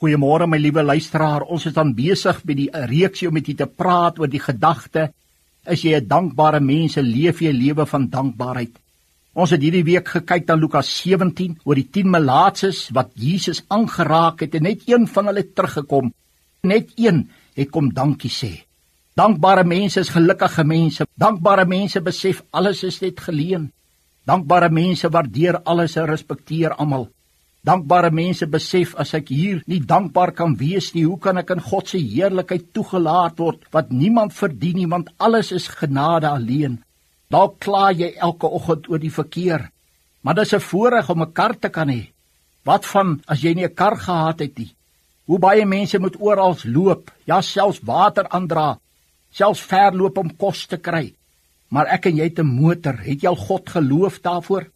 Goeiemôre my liewe luisteraar. Ons is dan besig met die reeksie om met u te praat oor die gedagte: Is jy 'n dankbare mens? Leef jy 'n lewe van dankbaarheid? Ons het hierdie week gekyk na Lukas 17 oor die 10 melaatses wat Jesus aangeraak het en net een van hulle teruggekom. Net een het kom dankie sê. Dankbare mense is gelukkige mense. Dankbare mense besef alles is net geleen. Dankbare mense waardeer alles en respekteer almal. Dankbare mense besef as ek hier nie dankbaar kan wees nie, hoe kan ek in God se heerlikheid toegelaat word wat niemand verdien nie, want alles is genade alleen. Dalk kla jy elke oggend oor die verkeer, maar dis 'n voorreg om 'n kar te kan hê. Wat van as jy nie 'n kar gehad het nie? Hoe baie mense moet oral loop, ja selfs water aandra, selfs ver loop om kos te kry. Maar ek en jy het 'n motor, het jy al God geloof daarvoor?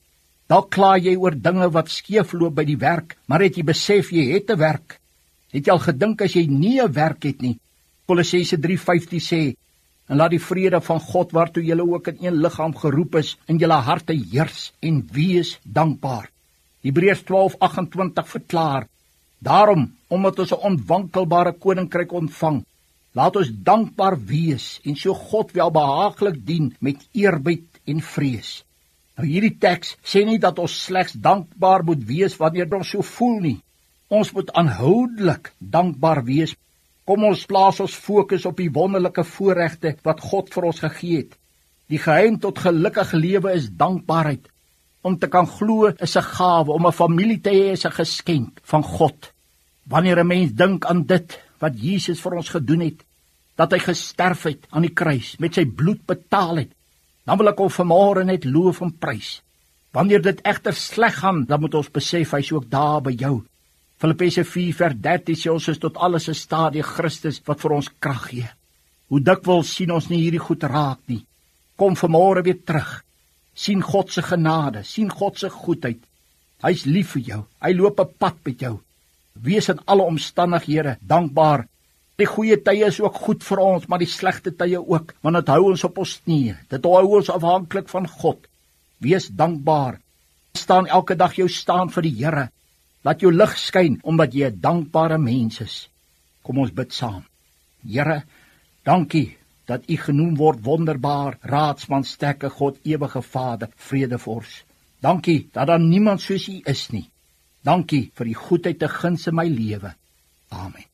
Dalk kla jy oor dinge wat skeefloop by die werk, maar het jy besef jy het 'n werk? Het jy al gedink as jy nie 'n werk het nie? Kolossense 3:15 sê: "En laat die vrede van God waartoe julle ook in een liggaam geroep is, in julle harte heers en wees dankbaar." Hebreërs 12:28 verklaar: "Daarom, omdat ons 'n onwankelbare koninkryk ontvang, laat ons dankbaar wees en so God welbehaaglik dien met eerbied en vrees." Nou hierdie teks sê nie dat ons slegs dankbaar moet wees wanneer ons so voel nie. Ons moet aanhoudelik dankbaar wees. Kom ons plaas ons fokus op die wonderlike voorregte wat God vir ons gegee het. Die geheim tot gelukkige lewe is dankbaarheid. Om te kan glo is 'n gawe, om 'n familie te hê is 'n geskenk van God. Wanneer 'n mens dink aan dit wat Jesus vir ons gedoen het, dat hy gesterf het aan die kruis, met sy bloed betaal het, dan wil ek hom vanmôre net loof en prys. Wanneer dit egter sleg gaan, dan moet ons besef hy's ook daar by jou. Filippense 4:13 sê ons is tot alles 'n stadie Christus wat vir ons krag gee. Hoe dikwels sien ons nie hierdie goed raak nie. Kom vanmôre weer terug. sien God se genade, sien God se goedheid. Hy's lief vir jou. Hy loop 'n pad met jou. Wees in alle omstandighede dankbaar Die goeie tye is ook goed vir ons, maar die slegte tye ook, want dit hou ons op ons knieë. Dit hou ons afhanklik van God. Wees dankbaar. Staan elke dag jou staan vir die Here. Laat jou lig skyn omdat jy 'n dankbare mens is. Kom ons bid saam. Here, dankie dat U genoem word wonderbaar, raadsman, sterke God, ewige Vader, vredevors. Dankie dat daar niemand soos U is nie. Dankie vir die goedheid te guns in my lewe. Amen.